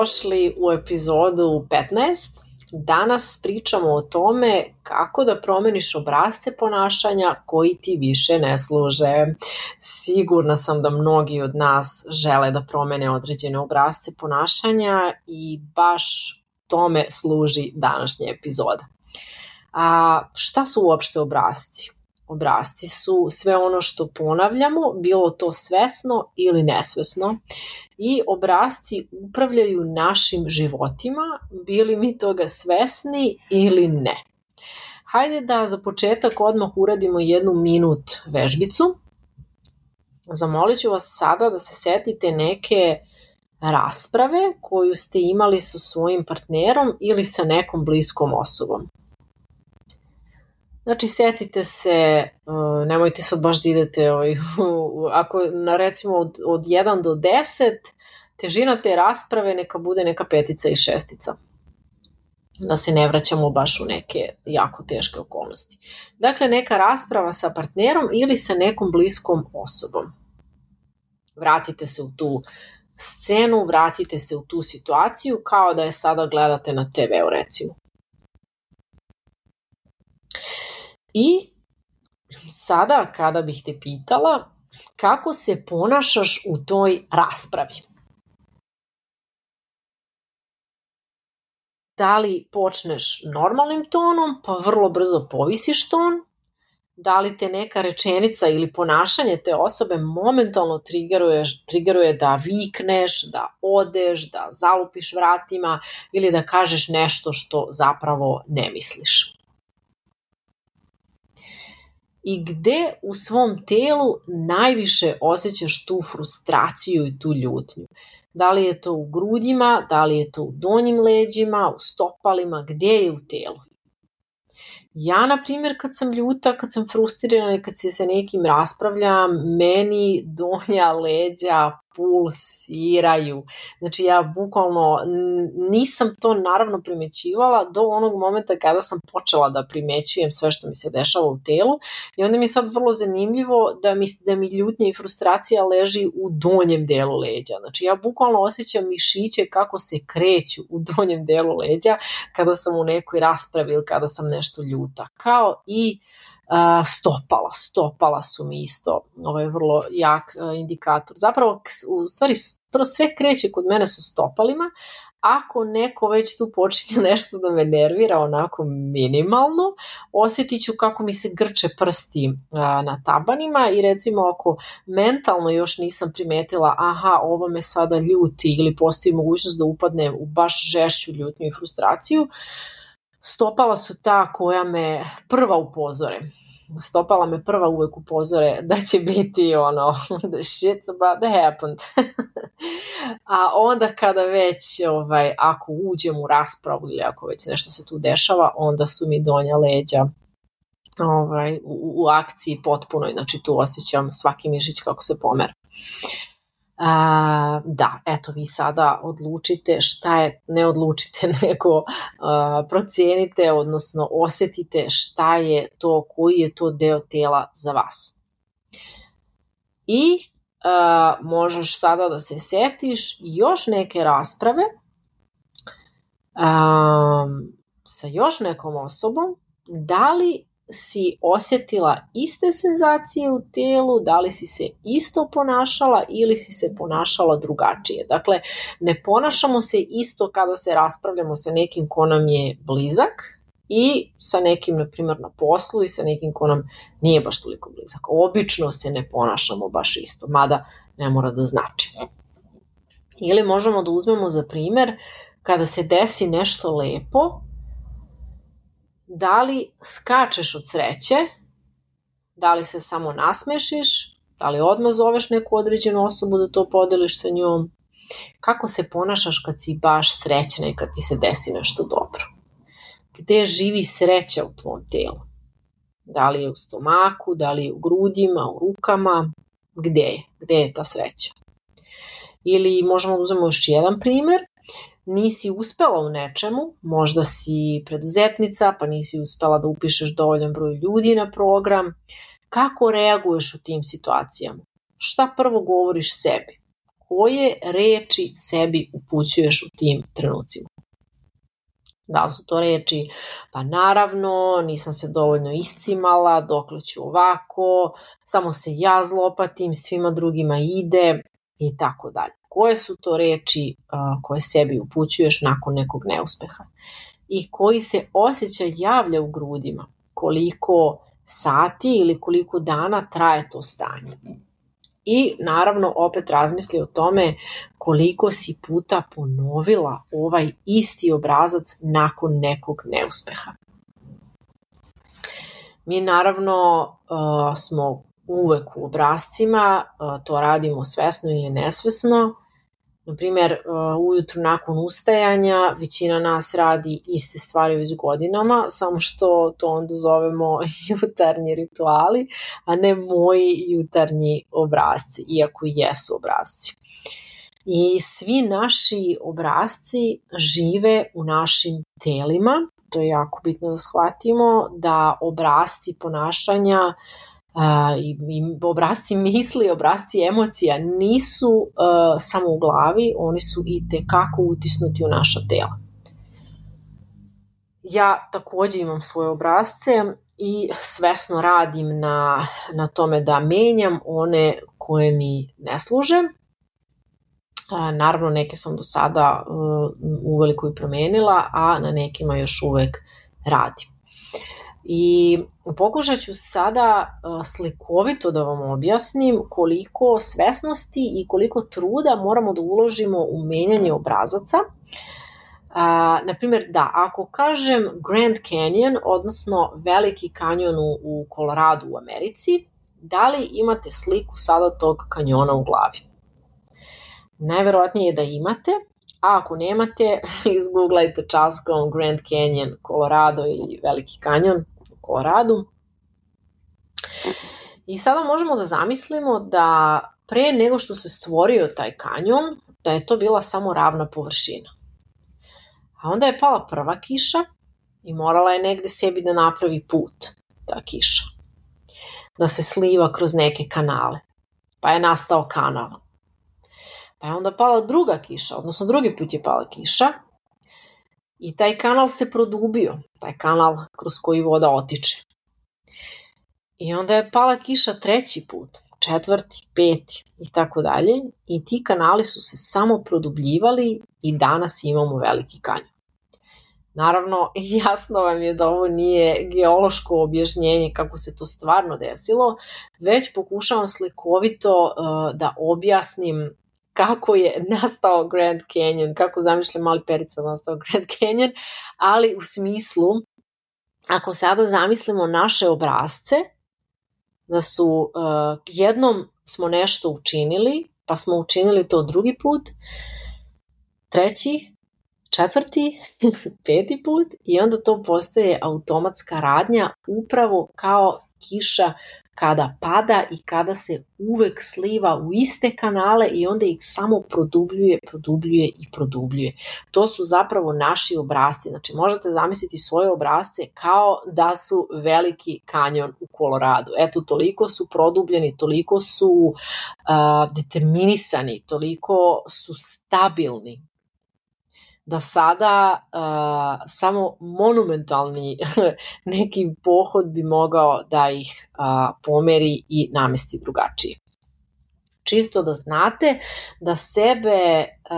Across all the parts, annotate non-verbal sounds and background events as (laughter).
Dobrodošli u epizodu 15. Danas pričamo o tome kako da promeniš obrazce ponašanja koji ti više ne služe. Sigurna sam da mnogi od nas žele da promene određene obrazce ponašanja i baš tome služi današnja epizoda. A šta su uopšte obrazci? Obrazci su sve ono što ponavljamo, bilo to svesno ili nesvesno i obrazci upravljaju našim životima, bili mi toga svesni ili ne. Hajde da za početak odmah uradimo jednu minut vežbicu. Zamolit ću vas sada da se setite neke rasprave koju ste imali sa svojim partnerom ili sa nekom bliskom osobom. Znači, setite se, uh, nemojte sad baš da idete, ovaj, (laughs) ako na recimo od, od 1 do 10, težina te rasprave neka bude neka petica i šestica. Da se ne vraćamo baš u neke jako teške okolnosti. Dakle, neka rasprava sa partnerom ili sa nekom bliskom osobom. Vratite se u tu scenu, vratite se u tu situaciju kao da je sada gledate na TV-u recimo. I sada kada bih te pitala kako se ponašaš u toj raspravi. Da li počneš normalnim tonom, pa vrlo brzo povisiš ton, da li te neka rečenica ili ponašanje te osobe momentalno triggeruje, triggeruje da vikneš, da odeš, da zalupiš vratima ili da kažeš nešto što zapravo ne misliš i gde u svom telu najviše osjećaš tu frustraciju i tu ljutnju. Da li je to u grudima, da li je to u donjim leđima, u stopalima, gde je u telu. Ja, na primjer, kad sam ljuta, kad sam frustrirana i kad se sa nekim raspravljam, meni donja leđa pulsiraju. Znači ja bukvalno nisam to naravno primećivala do onog momenta kada sam počela da primećujem sve što mi se dešava u telu i onda mi je sad vrlo zanimljivo da mi, da mi ljutnja i frustracija leži u donjem delu leđa. Znači ja bukvalno osjećam mišiće kako se kreću u donjem delu leđa kada sam u nekoj raspravi ili kada sam nešto ljuta. Kao i stopala. Stopala su mi isto ovaj vrlo jak a, indikator. Zapravo, u stvari, prvo sve kreće kod mene sa stopalima, ako neko već tu počinje (laughs) nešto da me nervira onako minimalno, osjetit ću kako mi se grče prsti a, na tabanima i recimo ako mentalno još nisam primetila aha, ovo me sada ljuti ili postoji mogućnost da upadne u baš žešću ljutnju i frustraciju, stopala su ta koja me prva upozore stopala me prva uvek upozore da će biti ono, (laughs) the shit's about to happen. (laughs) A onda kada već, ovaj, ako uđem u raspravu ili ako već nešto se tu dešava, onda su mi donja leđa ovaj, u, u akciji potpuno, znači tu osjećam svaki mišić kako se pomera. A, da, eto vi sada odlučite šta je, ne odlučite, (laughs) nego a, procenite, odnosno osetite šta je to, koji je to deo tela za vas. I a, možeš sada da se setiš još neke rasprave a, sa još nekom osobom, da li si osetila iste senzacije u telu, da li si se isto ponašala ili si se ponašala drugačije. Dakle, ne ponašamo se isto kada se raspravljamo sa nekim ko nam je blizak i sa nekim, na primjer, na poslu i sa nekim ko nam nije baš toliko blizak. Obično se ne ponašamo baš isto, mada ne mora da znači. Ili možemo da uzmemo za primer kada se desi nešto lepo, da li skačeš od sreće, da li se samo nasmešiš Da li odmah zoveš neku određenu osobu da to podeliš sa njom? Kako se ponašaš kad si baš srećna i kad ti se desi nešto dobro? Gde živi sreća u tvom telu? Da li je u stomaku, da li je u grudima, u rukama? Gde je? Gde je ta sreća? Ili možemo da uzmemo još jedan primer, nisi uspela u nečemu, možda si preduzetnica, pa nisi uspela da upišeš dovoljan broj ljudi na program, kako reaguješ u tim situacijama? Šta prvo govoriš sebi? Koje reči sebi upućuješ u tim trenucima? Da li su to reči, pa naravno, nisam se dovoljno iscimala, dokle ću ovako, samo se ja zlopatim, svima drugima ide i tako dalje. Koje su to reči uh, koje sebi upućuješ nakon nekog neuspeha? I koji se osjećaj javlja u grudima? Koliko sati ili koliko dana traje to stanje? I naravno opet razmisli o tome koliko si puta ponovila ovaj isti obrazac nakon nekog neuspeha. Mi naravno uh, smo uvek u obrazcima, to radimo svesno ili nesvesno. Naprimer, ujutru nakon ustajanja većina nas radi iste stvari već godinama, samo što to onda zovemo (laughs) jutarnji rituali, a ne moji jutarnji obrazci, iako jesu obrazci. I svi naši obrazci žive u našim telima, to je jako bitno da shvatimo, da obrazci ponašanja uh, i, i obrazci misli, obrazci emocija nisu uh, samo u glavi, oni su i tekako utisnuti u naša tela. Ja takođe imam svoje obrazce i svesno radim na, na tome da menjam one koje mi ne služe Naravno, neke sam do sada uh, uveliko i promenila, a na nekima još uvek radim. I pokušat ću sada uh, slikovito da vam objasnim koliko svesnosti i koliko truda moramo da uložimo u menjanje obrazaca. A, naprimjer, da, ako kažem Grand Canyon, odnosno Veliki kanjon u Koloradu u Americi, da li imate sliku sada tog kanjona u glavi? Najverovatnije je da imate, a ako nemate, (laughs) izgooglajte časkom Grand Canyon, Colorado ili Veliki kanjon u. I sada možemo da zamislimo da pre nego što se stvorio taj kanjon, da je to bila samo ravna površina. A onda je pala prva kiša i morala je negde sebi da napravi put, ta kiša. Da se sliva kroz neke kanale. Pa je nastao kanal. Pa je onda pala druga kiša, odnosno drugi put je pala kiša i taj kanal se produbio, taj kanal kroz koji voda otiče. I onda je pala kiša treći put, četvrti, peti i tako dalje i ti kanali su se samo produbljivali i danas imamo veliki kanjon. Naravno, (laughs) jasno vam je da ovo nije geološko objašnjenje kako se to stvarno desilo, već pokušavam slikovito uh, da objasnim kako je nastao Grand Canyon, kako zamišljam mali perica nastao (laughs) Grand Canyon, ali u smislu, ako sada zamislimo naše obrazce, da su uh, jednom smo nešto učinili, pa smo učinili to drugi put, treći, četvrti, (laughs) peti put i onda to postaje automatska radnja upravo kao kiša kada pada i kada se uvek sliva u iste kanale i onda ih samo produbljuje, produbljuje i produbljuje. To su zapravo naši obrazci. Znači možete zamisliti svoje obrazce kao da su veliki kanjon u Koloradu. Eto, toliko su produbljeni, toliko su uh, determinisani, toliko su stabilni da sada uh, samo monumentalni (laughs) neki pohod bi mogao da ih uh, pomeri i namesti drugačije čisto da znate da sebe uh,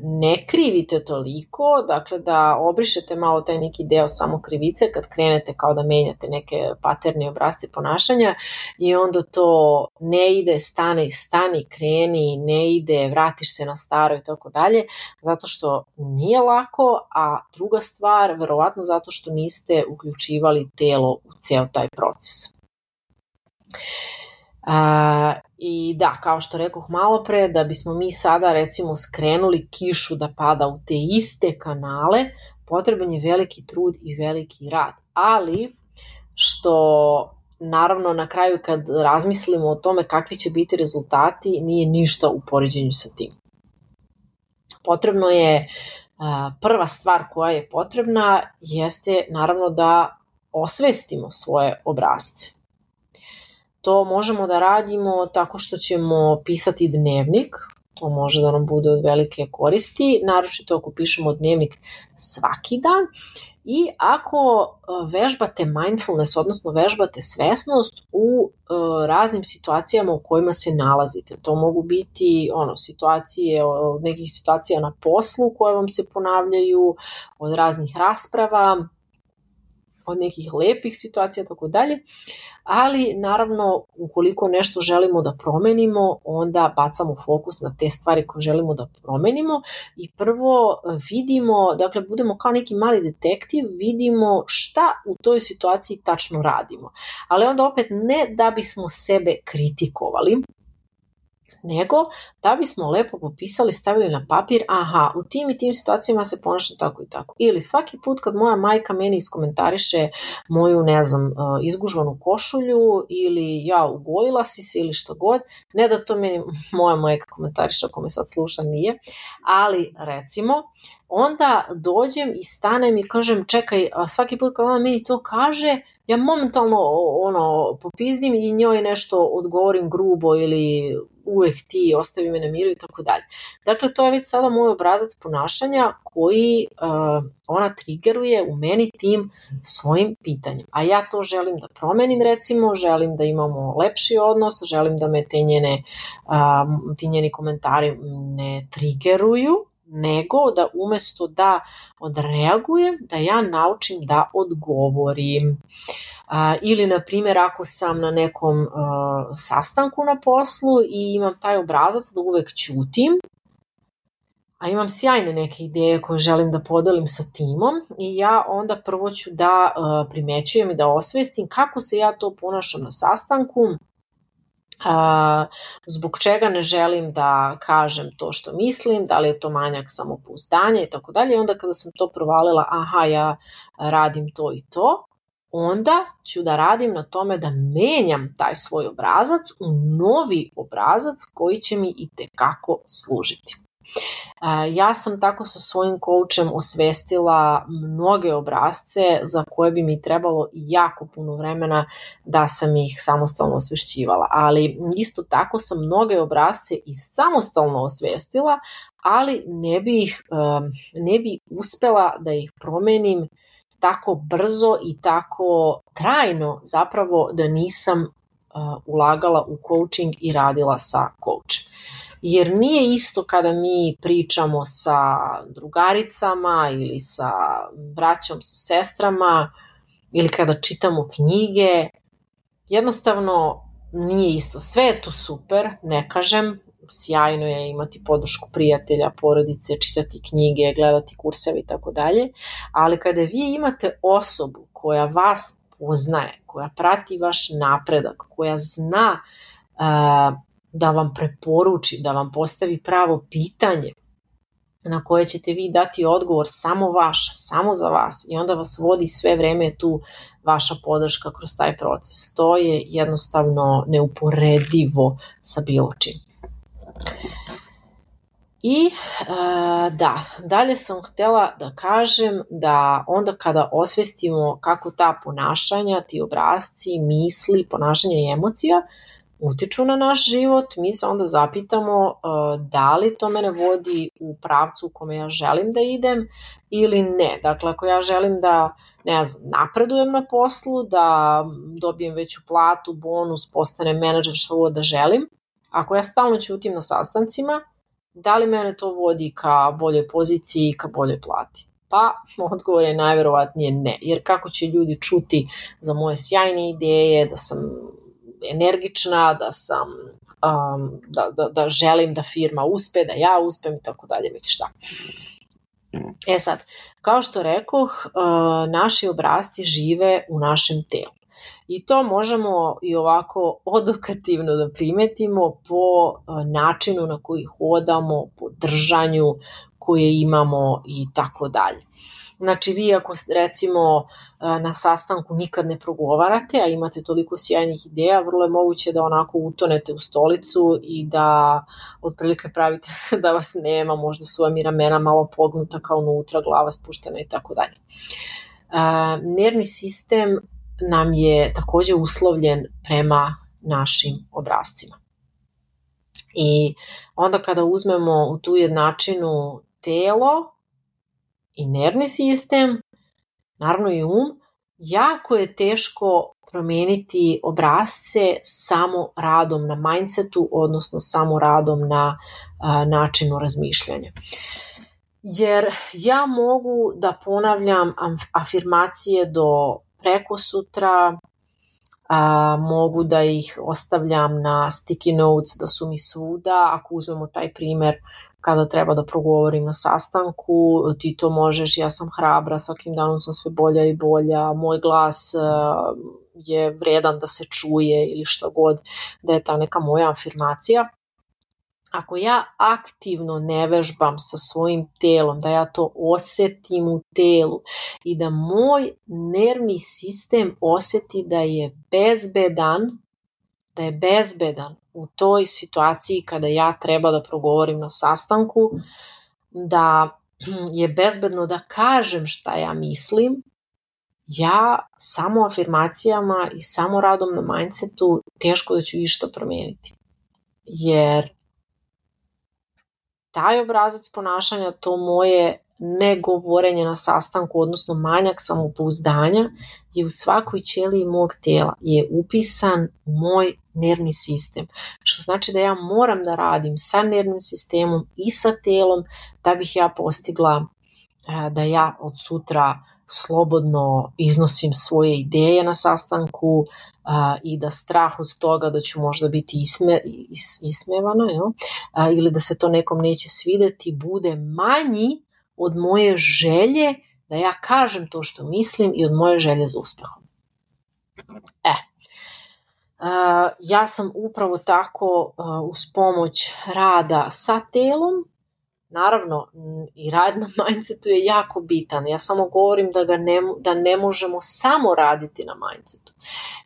ne krivite toliko, dakle da obrišete malo taj neki deo samo krivice kad krenete kao da menjate neke paterne obrazce ponašanja i onda to ne ide, stane, stani, kreni, ne ide, vratiš se na staro i tako dalje, zato što nije lako, a druga stvar, verovatno zato što niste uključivali telo u ceo taj proces. A, I da, kao što rekoh malo pre, da bismo mi sada recimo skrenuli kišu da pada u te iste kanale, potreban je veliki trud i veliki rad. Ali, što naravno na kraju kad razmislimo o tome kakvi će biti rezultati, nije ništa u poređenju sa tim. Potrebno je, prva stvar koja je potrebna jeste naravno da osvestimo svoje obrazce. To možemo da radimo tako što ćemo pisati dnevnik, to može da nam bude od velike koristi, naročito ako pišemo dnevnik svaki dan i ako e, vežbate mindfulness, odnosno vežbate svesnost u e, raznim situacijama u kojima se nalazite. To mogu biti ono situacije, od nekih situacija na poslu koje vam se ponavljaju, od raznih rasprava, od nekih lepih situacija, tako dalje, ali naravno ukoliko nešto želimo da promenimo, onda bacamo fokus na te stvari koje želimo da promenimo i prvo vidimo, dakle budemo kao neki mali detektiv, vidimo šta u toj situaciji tačno radimo. Ali onda opet ne da bismo sebe kritikovali, nego da bismo lepo popisali, stavili na papir, aha, u tim i tim situacijama se ponašam tako i tako. Ili svaki put kad moja majka meni iskomentariše moju, ne znam, e, izgužvanu košulju ili ja ugojila si se ili što god, ne da to meni (laughs) moja majka komentariše ako me sad sluša, nije, ali recimo, onda dođem i stanem i kažem čekaj, svaki put kad ona meni to kaže, ja momentalno ono, popizdim i njoj nešto odgovorim grubo ili uvek ti, ostavi me na miru i tako dalje. Dakle, to je već sada moj obrazac ponašanja koji uh, ona triggeruje u meni tim svojim pitanjem. A ja to želim da promenim recimo, želim da imamo lepši odnos, želim da me te njene, uh, ti njeni komentari ne triggeruju, nego da umesto da odreagujem, da ja naučim da odgovorim. A, ili, na primjer, ako sam na nekom sastanku na poslu i imam taj obrazac da uvek ćutim, a imam sjajne neke ideje koje želim da podelim sa timom i ja onda prvo ću da primećujem i da osvestim kako se ja to ponašam na sastanku, a, zbog čega ne želim da kažem to što mislim, da li je to manjak samopouzdanja i tako dalje. onda kada sam to provalila, aha, ja radim to i to, onda ću da radim na tome da menjam taj svoj obrazac u novi obrazac koji će mi i tekako služiti. Ja sam tako sa svojim koučem osvestila mnoge obrazce za koje bi mi trebalo jako puno vremena da sam ih samostalno osvešćivala, ali isto tako sam mnoge obrazce i samostalno osvestila, ali ne bi, ih, ne bi uspela da ih promenim tako brzo i tako trajno zapravo da nisam ulagala u coaching i radila sa coachem jer nije isto kada mi pričamo sa drugaricama ili sa braćom, sa sestrama ili kada čitamo knjige. Jednostavno nije isto. Sve je to super, ne kažem, sjajno je imati podršku prijatelja, porodice, čitati knjige, gledati kurseve i tako dalje, ali kada vi imate osobu koja vas poznaje, koja prati vaš napredak, koja zna uh, da vam preporuči, da vam postavi pravo pitanje na koje ćete vi dati odgovor samo vaš, samo za vas i onda vas vodi sve vreme tu vaša podrška kroz taj proces. To je jednostavno neuporedivo sa bilo čim. I e, da, dalje sam htela da kažem da onda kada osvestimo kako ta ponašanja, ti obrazci, misli, ponašanja i emocija utiču na naš život, mi se onda zapitamo uh, da li to mene vodi u pravcu u kome ja želim da idem ili ne. Dakle, ako ja želim da ne znam, napredujem na poslu, da dobijem veću platu, bonus, postanem menadžer, što ovo da želim, ako ja stalno ćutim na sastancima, da li mene to vodi ka boljoj poziciji i ka boljoj plati? Pa, (laughs) odgovor je najverovatnije ne, jer kako će ljudi čuti za moje sjajne ideje, da sam energična, da sam um, da, da, da želim da firma uspe, da ja uspem i tako dalje, već šta. E sad, kao što rekoh, naši obrazci žive u našem telu. I to možemo i ovako odokativno da primetimo po načinu na koji hodamo, po držanju koje imamo i tako dalje. Znači vi ako recimo na sastanku nikad ne progovarate, a imate toliko sjajnih ideja, vrlo je moguće da onako utonete u stolicu i da otprilike pravite se da vas nema, možda su vam i ramena malo pognuta kao unutra, glava spuštena i tako dalje. Nervni sistem nam je takođe uslovljen prema našim obrazcima. I onda kada uzmemo u tu jednačinu telo, i nervni sistem, naravno i um, jako je teško promeniti obrazce samo radom na mindsetu, odnosno samo radom na a, načinu razmišljanja. Jer ja mogu da ponavljam afirmacije do preko sutra, a, mogu da ih ostavljam na sticky notes da su mi svuda, ako uzmemo taj primer kada treba da progovorim na sastanku, ti to možeš, ja sam hrabra, svakim danom sam sve bolja i bolja, moj glas uh, je vredan da se čuje ili šta god, da je ta neka moja afirmacija. Ako ja aktivno ne vežbam sa svojim telom, da ja to osetim u telu i da moj nervni sistem oseti da je bezbedan, da je bezbedan u toj situaciji kada ja treba da progovorim na sastanku, da je bezbedno da kažem šta ja mislim, ja samo afirmacijama i samo radom na mindsetu teško da ću išta promeniti. Jer taj obrazac ponašanja, to moje negovorenje na sastanku, odnosno manjak samopouzdanja, je u svakoj ćeliji mog tela, je upisan moj nervni sistem. Što znači da ja moram da radim sa nervnim sistemom i sa telom da bih ja postigla da ja od sutra slobodno iznosim svoje ideje na sastanku a, i da strah od toga da ću možda biti isme, is, ismevana jel? A, ili da se to nekom neće svideti bude manji od moje želje da ja kažem to što mislim i od moje želje za uspehom. E, ja sam upravo tako uz pomoć rada sa telom, naravno i rad na (laughs) mindsetu je jako bitan. Ja samo govorim da, ga ne, da ne možemo samo raditi na mindsetu.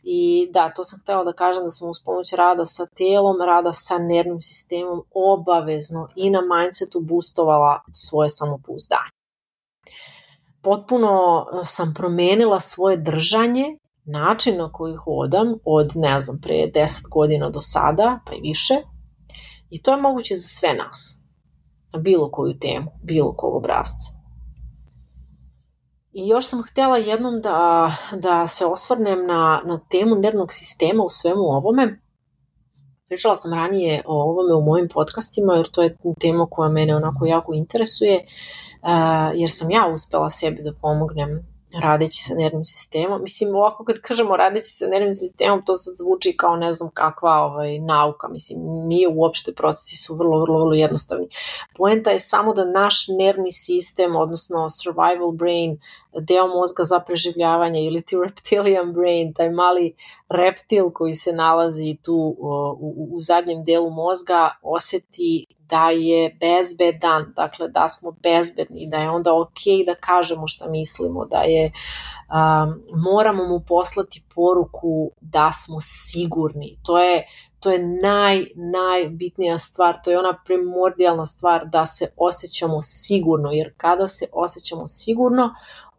I da, to sam htela da kažem da sam uz pomoć rada sa telom, rada sa nervnim sistemom obavezno i na mindsetu boostovala svoje samopouzdanje. Potpuno e, sam promenila svoje držanje, način na koji hodam od, ne znam, pre 10 godina do sada, pa i više. I to je moguće za sve nas. Na bilo koju temu, bilo kog obrazca. I još sam htela jednom da, da se osvrnem na, na temu nervnog sistema u svemu ovome. Pričala sam ranije o ovome u mojim podcastima, jer to je tema koja mene onako jako interesuje, jer sam ja uspela sebi da pomognem radeći sa nervnim sistemom. Mislim, ovako kad kažemo radeći sa nervnim sistemom, to sad zvuči kao ne znam kakva ovaj, nauka. Mislim, nije uopšte, procesi su vrlo, vrlo, vrlo jednostavni. Poenta je samo da naš nervni sistem, odnosno survival brain, deo mozga za preživljavanje ili ti reptilian brain, taj mali reptil koji se nalazi tu u, u, u zadnjem delu mozga, oseti da je bezbedan, dakle da smo bezbedni, da je onda ok da kažemo šta mislimo, da je um, moramo mu poslati poruku da smo sigurni. To je to je naj, najbitnija stvar, to je ona primordijalna stvar da se osjećamo sigurno, jer kada se osjećamo sigurno,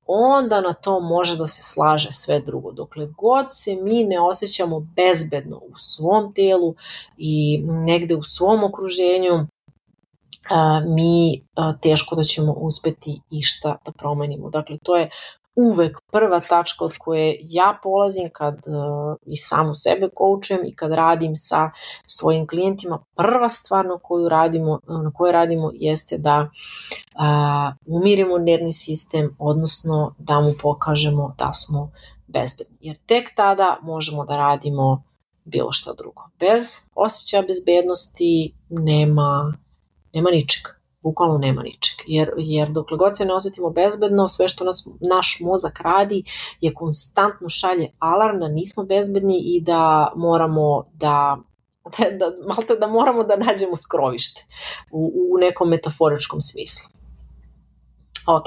onda na to može da se slaže sve drugo. Dokle god se mi ne osjećamo bezbedno u svom telu i negde u svom okruženju, mi teško da ćemo uspeti išta da promenimo. Dakle, to je uvek prva tačka od koje ja polazim kad uh, i samu sebe koučujem i kad radim sa svojim klijentima. Prva stvar na koju radimo, na koje radimo jeste da uh, umirimo nervni sistem, odnosno da mu pokažemo da smo bezbedni. Jer tek tada možemo da radimo bilo šta drugo. Bez osjećaja bezbednosti nema nema ničega. bukvalno nema ničeg. Jer, jer dokle god se ne osetimo bezbedno, sve što nas, naš mozak radi je konstantno šalje alarm da nismo bezbedni i da moramo da (laughs) da, da, malte da moramo da nađemo skrovište u, u nekom metaforičkom smislu. Ok.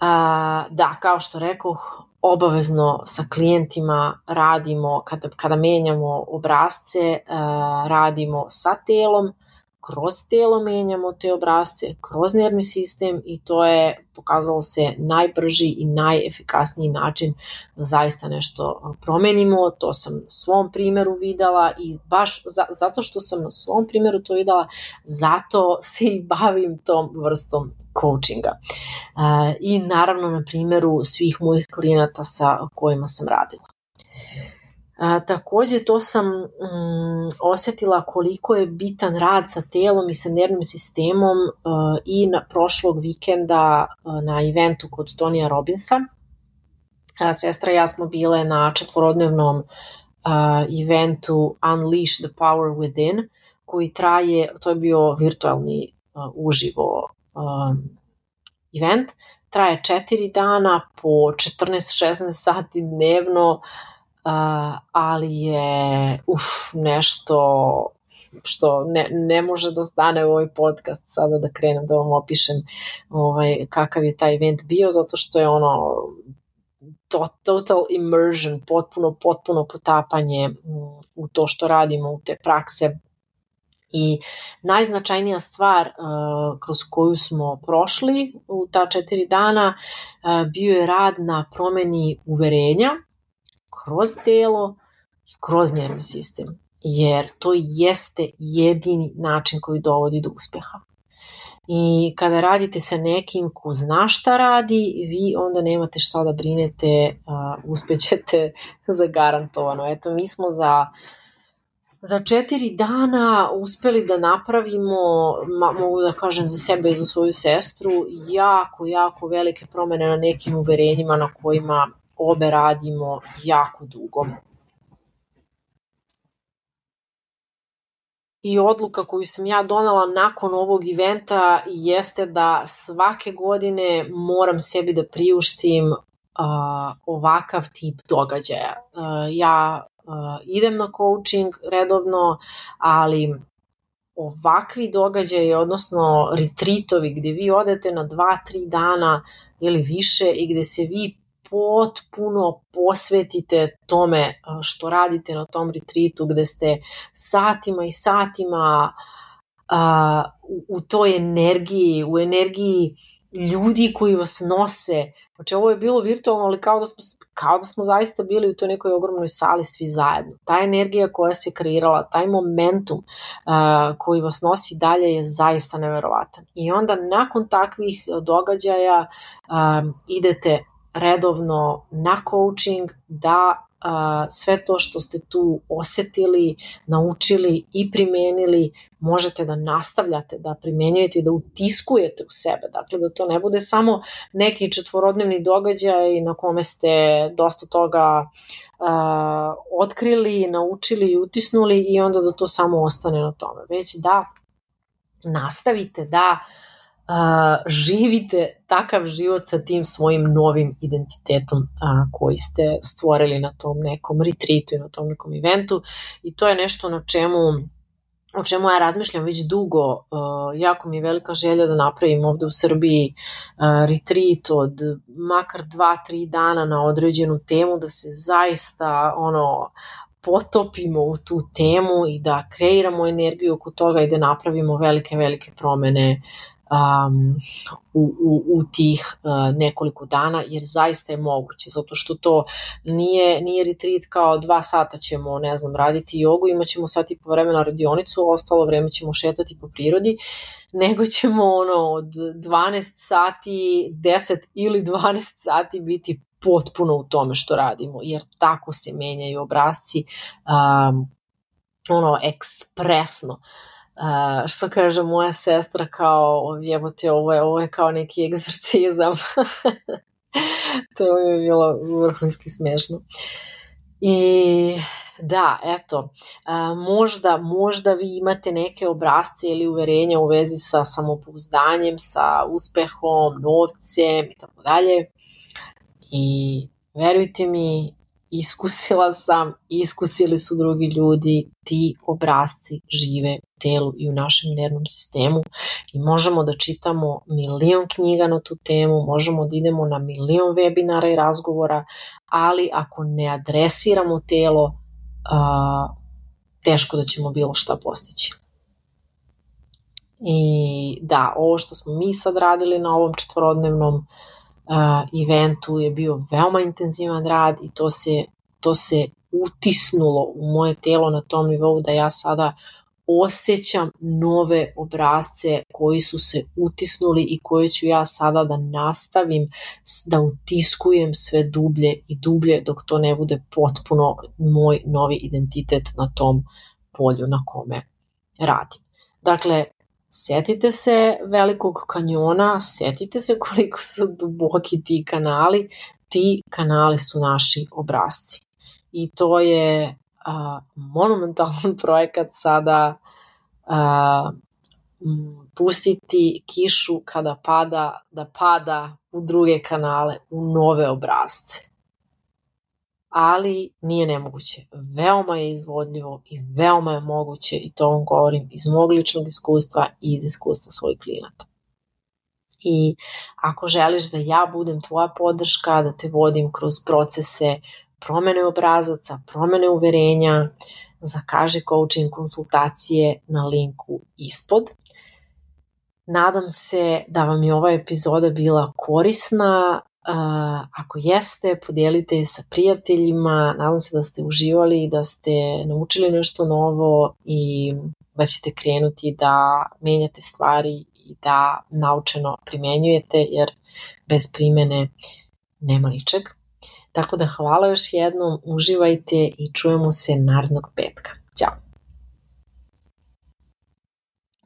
A, da, kao što rekoh, obavezno sa klijentima radimo, kada, kada menjamo obrazce, radimo sa telom, kroz telo menjamo te obrazce, kroz nervni sistem i to je pokazalo se najbrži i najefikasniji način da zaista nešto promenimo. To sam na svom primeru videla i baš za, zato što sam na svom primeru to videla, zato se i bavim tom vrstom coachinga. I naravno na primeru svih mojih klijenata sa kojima sam radila. A, takođe to sam mm, osetila koliko je bitan rad sa telom i sa nervnim sistemom uh, i na prošlog vikenda uh, na eventu kod Tonija Robinsa. A, sestra i ja smo bile na četvorodnevnom uh, eventu Unleash the Power Within koji traje, to je bio virtualni uh, uživo uh, event, traje četiri dana po 14-16 sati dnevno, uh, ali je uf, nešto što ne, ne može da stane u ovaj podcast sada da krenem da vam opišem ovaj, kakav je taj event bio, zato što je ono to, total immersion, potpuno, potpuno potapanje mm, u to što radimo, u te prakse. I najznačajnija stvar uh, kroz koju smo prošli u ta četiri dana uh, bio je rad na promeni uverenja, kroz telo i kroz nervni sistem, jer to jeste jedini način koji dovodi do uspeha. I kada radite sa nekim ko zna šta radi, vi onda nemate šta da brinete, uh, uspećete (laughs) zagarantovano. Eto, mi smo za za četiri dana uspeli da napravimo, ma, mogu da kažem za sebe i za svoju sestru, jako, jako velike promene na nekim uverenjima na kojima obe radimo jako dugo. I odluka koju sam ja donala nakon ovog eventa jeste da svake godine moram sebi da priuštim uh, ovakav tip događaja. Uh, ja uh, idem na coaching redovno, ali ovakvi događaji, odnosno retritovi gde vi odete na 2-3 dana ili više i gde se vi potpuno posvetite tome što radite na tom retreatu gde ste satima i satima uh, u, u toj energiji, u energiji ljudi koji vas nose. Znači ovo je bilo virtualno, ali kao da smo, kao da smo zaista bili u toj nekoj ogromnoj sali svi zajedno. Ta energija koja se kreirala, taj momentum uh, koji vas nosi dalje je zaista neverovatan. I onda nakon takvih događaja uh, idete redovno na coaching da a, sve to što ste tu osetili, naučili i primenili, možete da nastavljate da primenjujete i da utiskujete u sebe. Dakle, da to ne bude samo neki četvorodnevni događaj na kome ste dosta toga a, otkrili, naučili i utisnuli i onda da to samo ostane na tome. Već da nastavite da a, živite takav život sa tim svojim novim identitetom a, koji ste stvorili na tom nekom retreatu i na tom nekom eventu. I to je nešto na čemu o čemu ja razmišljam već dugo, uh, jako mi je velika želja da napravim ovde u Srbiji uh, retreat od makar 2-3 dana na određenu temu, da se zaista ono potopimo u tu temu i da kreiramo energiju oko toga i da napravimo velike, velike promene um, u, u, u tih uh, nekoliko dana, jer zaista je moguće, zato što to nije, nije retreat kao dva sata ćemo, ne znam, raditi jogu, imaćemo sat i po vremena radionicu, ostalo vreme ćemo šetati po prirodi, nego ćemo ono od 12 sati, 10 ili 12 sati biti potpuno u tome što radimo, jer tako se menjaju obrazci um, ono ekspresno. Uh, Uh, što kaže moja sestra kao jebote ovo je, ovo je kao neki egzorcizam (laughs) to je bilo vrhunski smešno I da, eto, a, možda, možda vi imate neke obrazce ili uverenja u vezi sa samopouzdanjem, sa uspehom, novcem i tako dalje. I verujte mi, iskusila sam, iskusili su drugi ljudi, ti obrazci žive u telu i u našem nervnom sistemu i možemo da čitamo milion knjiga na tu temu, možemo da idemo na milion webinara i razgovora, ali ako ne adresiramo telo, teško da ćemo bilo šta postići. I da, ovo što smo mi sad radili na ovom četvorodnevnom uh, eventu je bio veoma intenzivan rad i to se, to se utisnulo u moje telo na tom nivou da ja sada osjećam nove obrazce koji su se utisnuli i koje ću ja sada da nastavim da utiskujem sve dublje i dublje dok to ne bude potpuno moj novi identitet na tom polju na kome radim. Dakle, setite se velikog kanjona, setite se koliko su duboki ti kanali, ti kanali su naši obrazci. I to je a, monumentalan (laughs) projekat sada a, pustiti kišu kada pada, da pada u druge kanale, u nove obrazce. Ali nije nemoguće. Veoma je izvodljivo i veoma je moguće i to vam govorim iz mog ličnog iskustva i iz iskustva svojih klijenata. I ako želiš da ja budem tvoja podrška, da te vodim kroz procese promene obrazaca, promene uverenja, zakaži coaching konsultacije na linku ispod. Nadam se da vam je ova epizoda bila korisna. Ako jeste, podijelite je sa prijateljima. Nadam se da ste uživali, da ste naučili nešto novo i da ćete krenuti da menjate stvari i da naučeno primenjujete, jer bez primene nema ničeg. Tako da hvala još jednom, uživajte i čujemo se narednog petka. Ćao!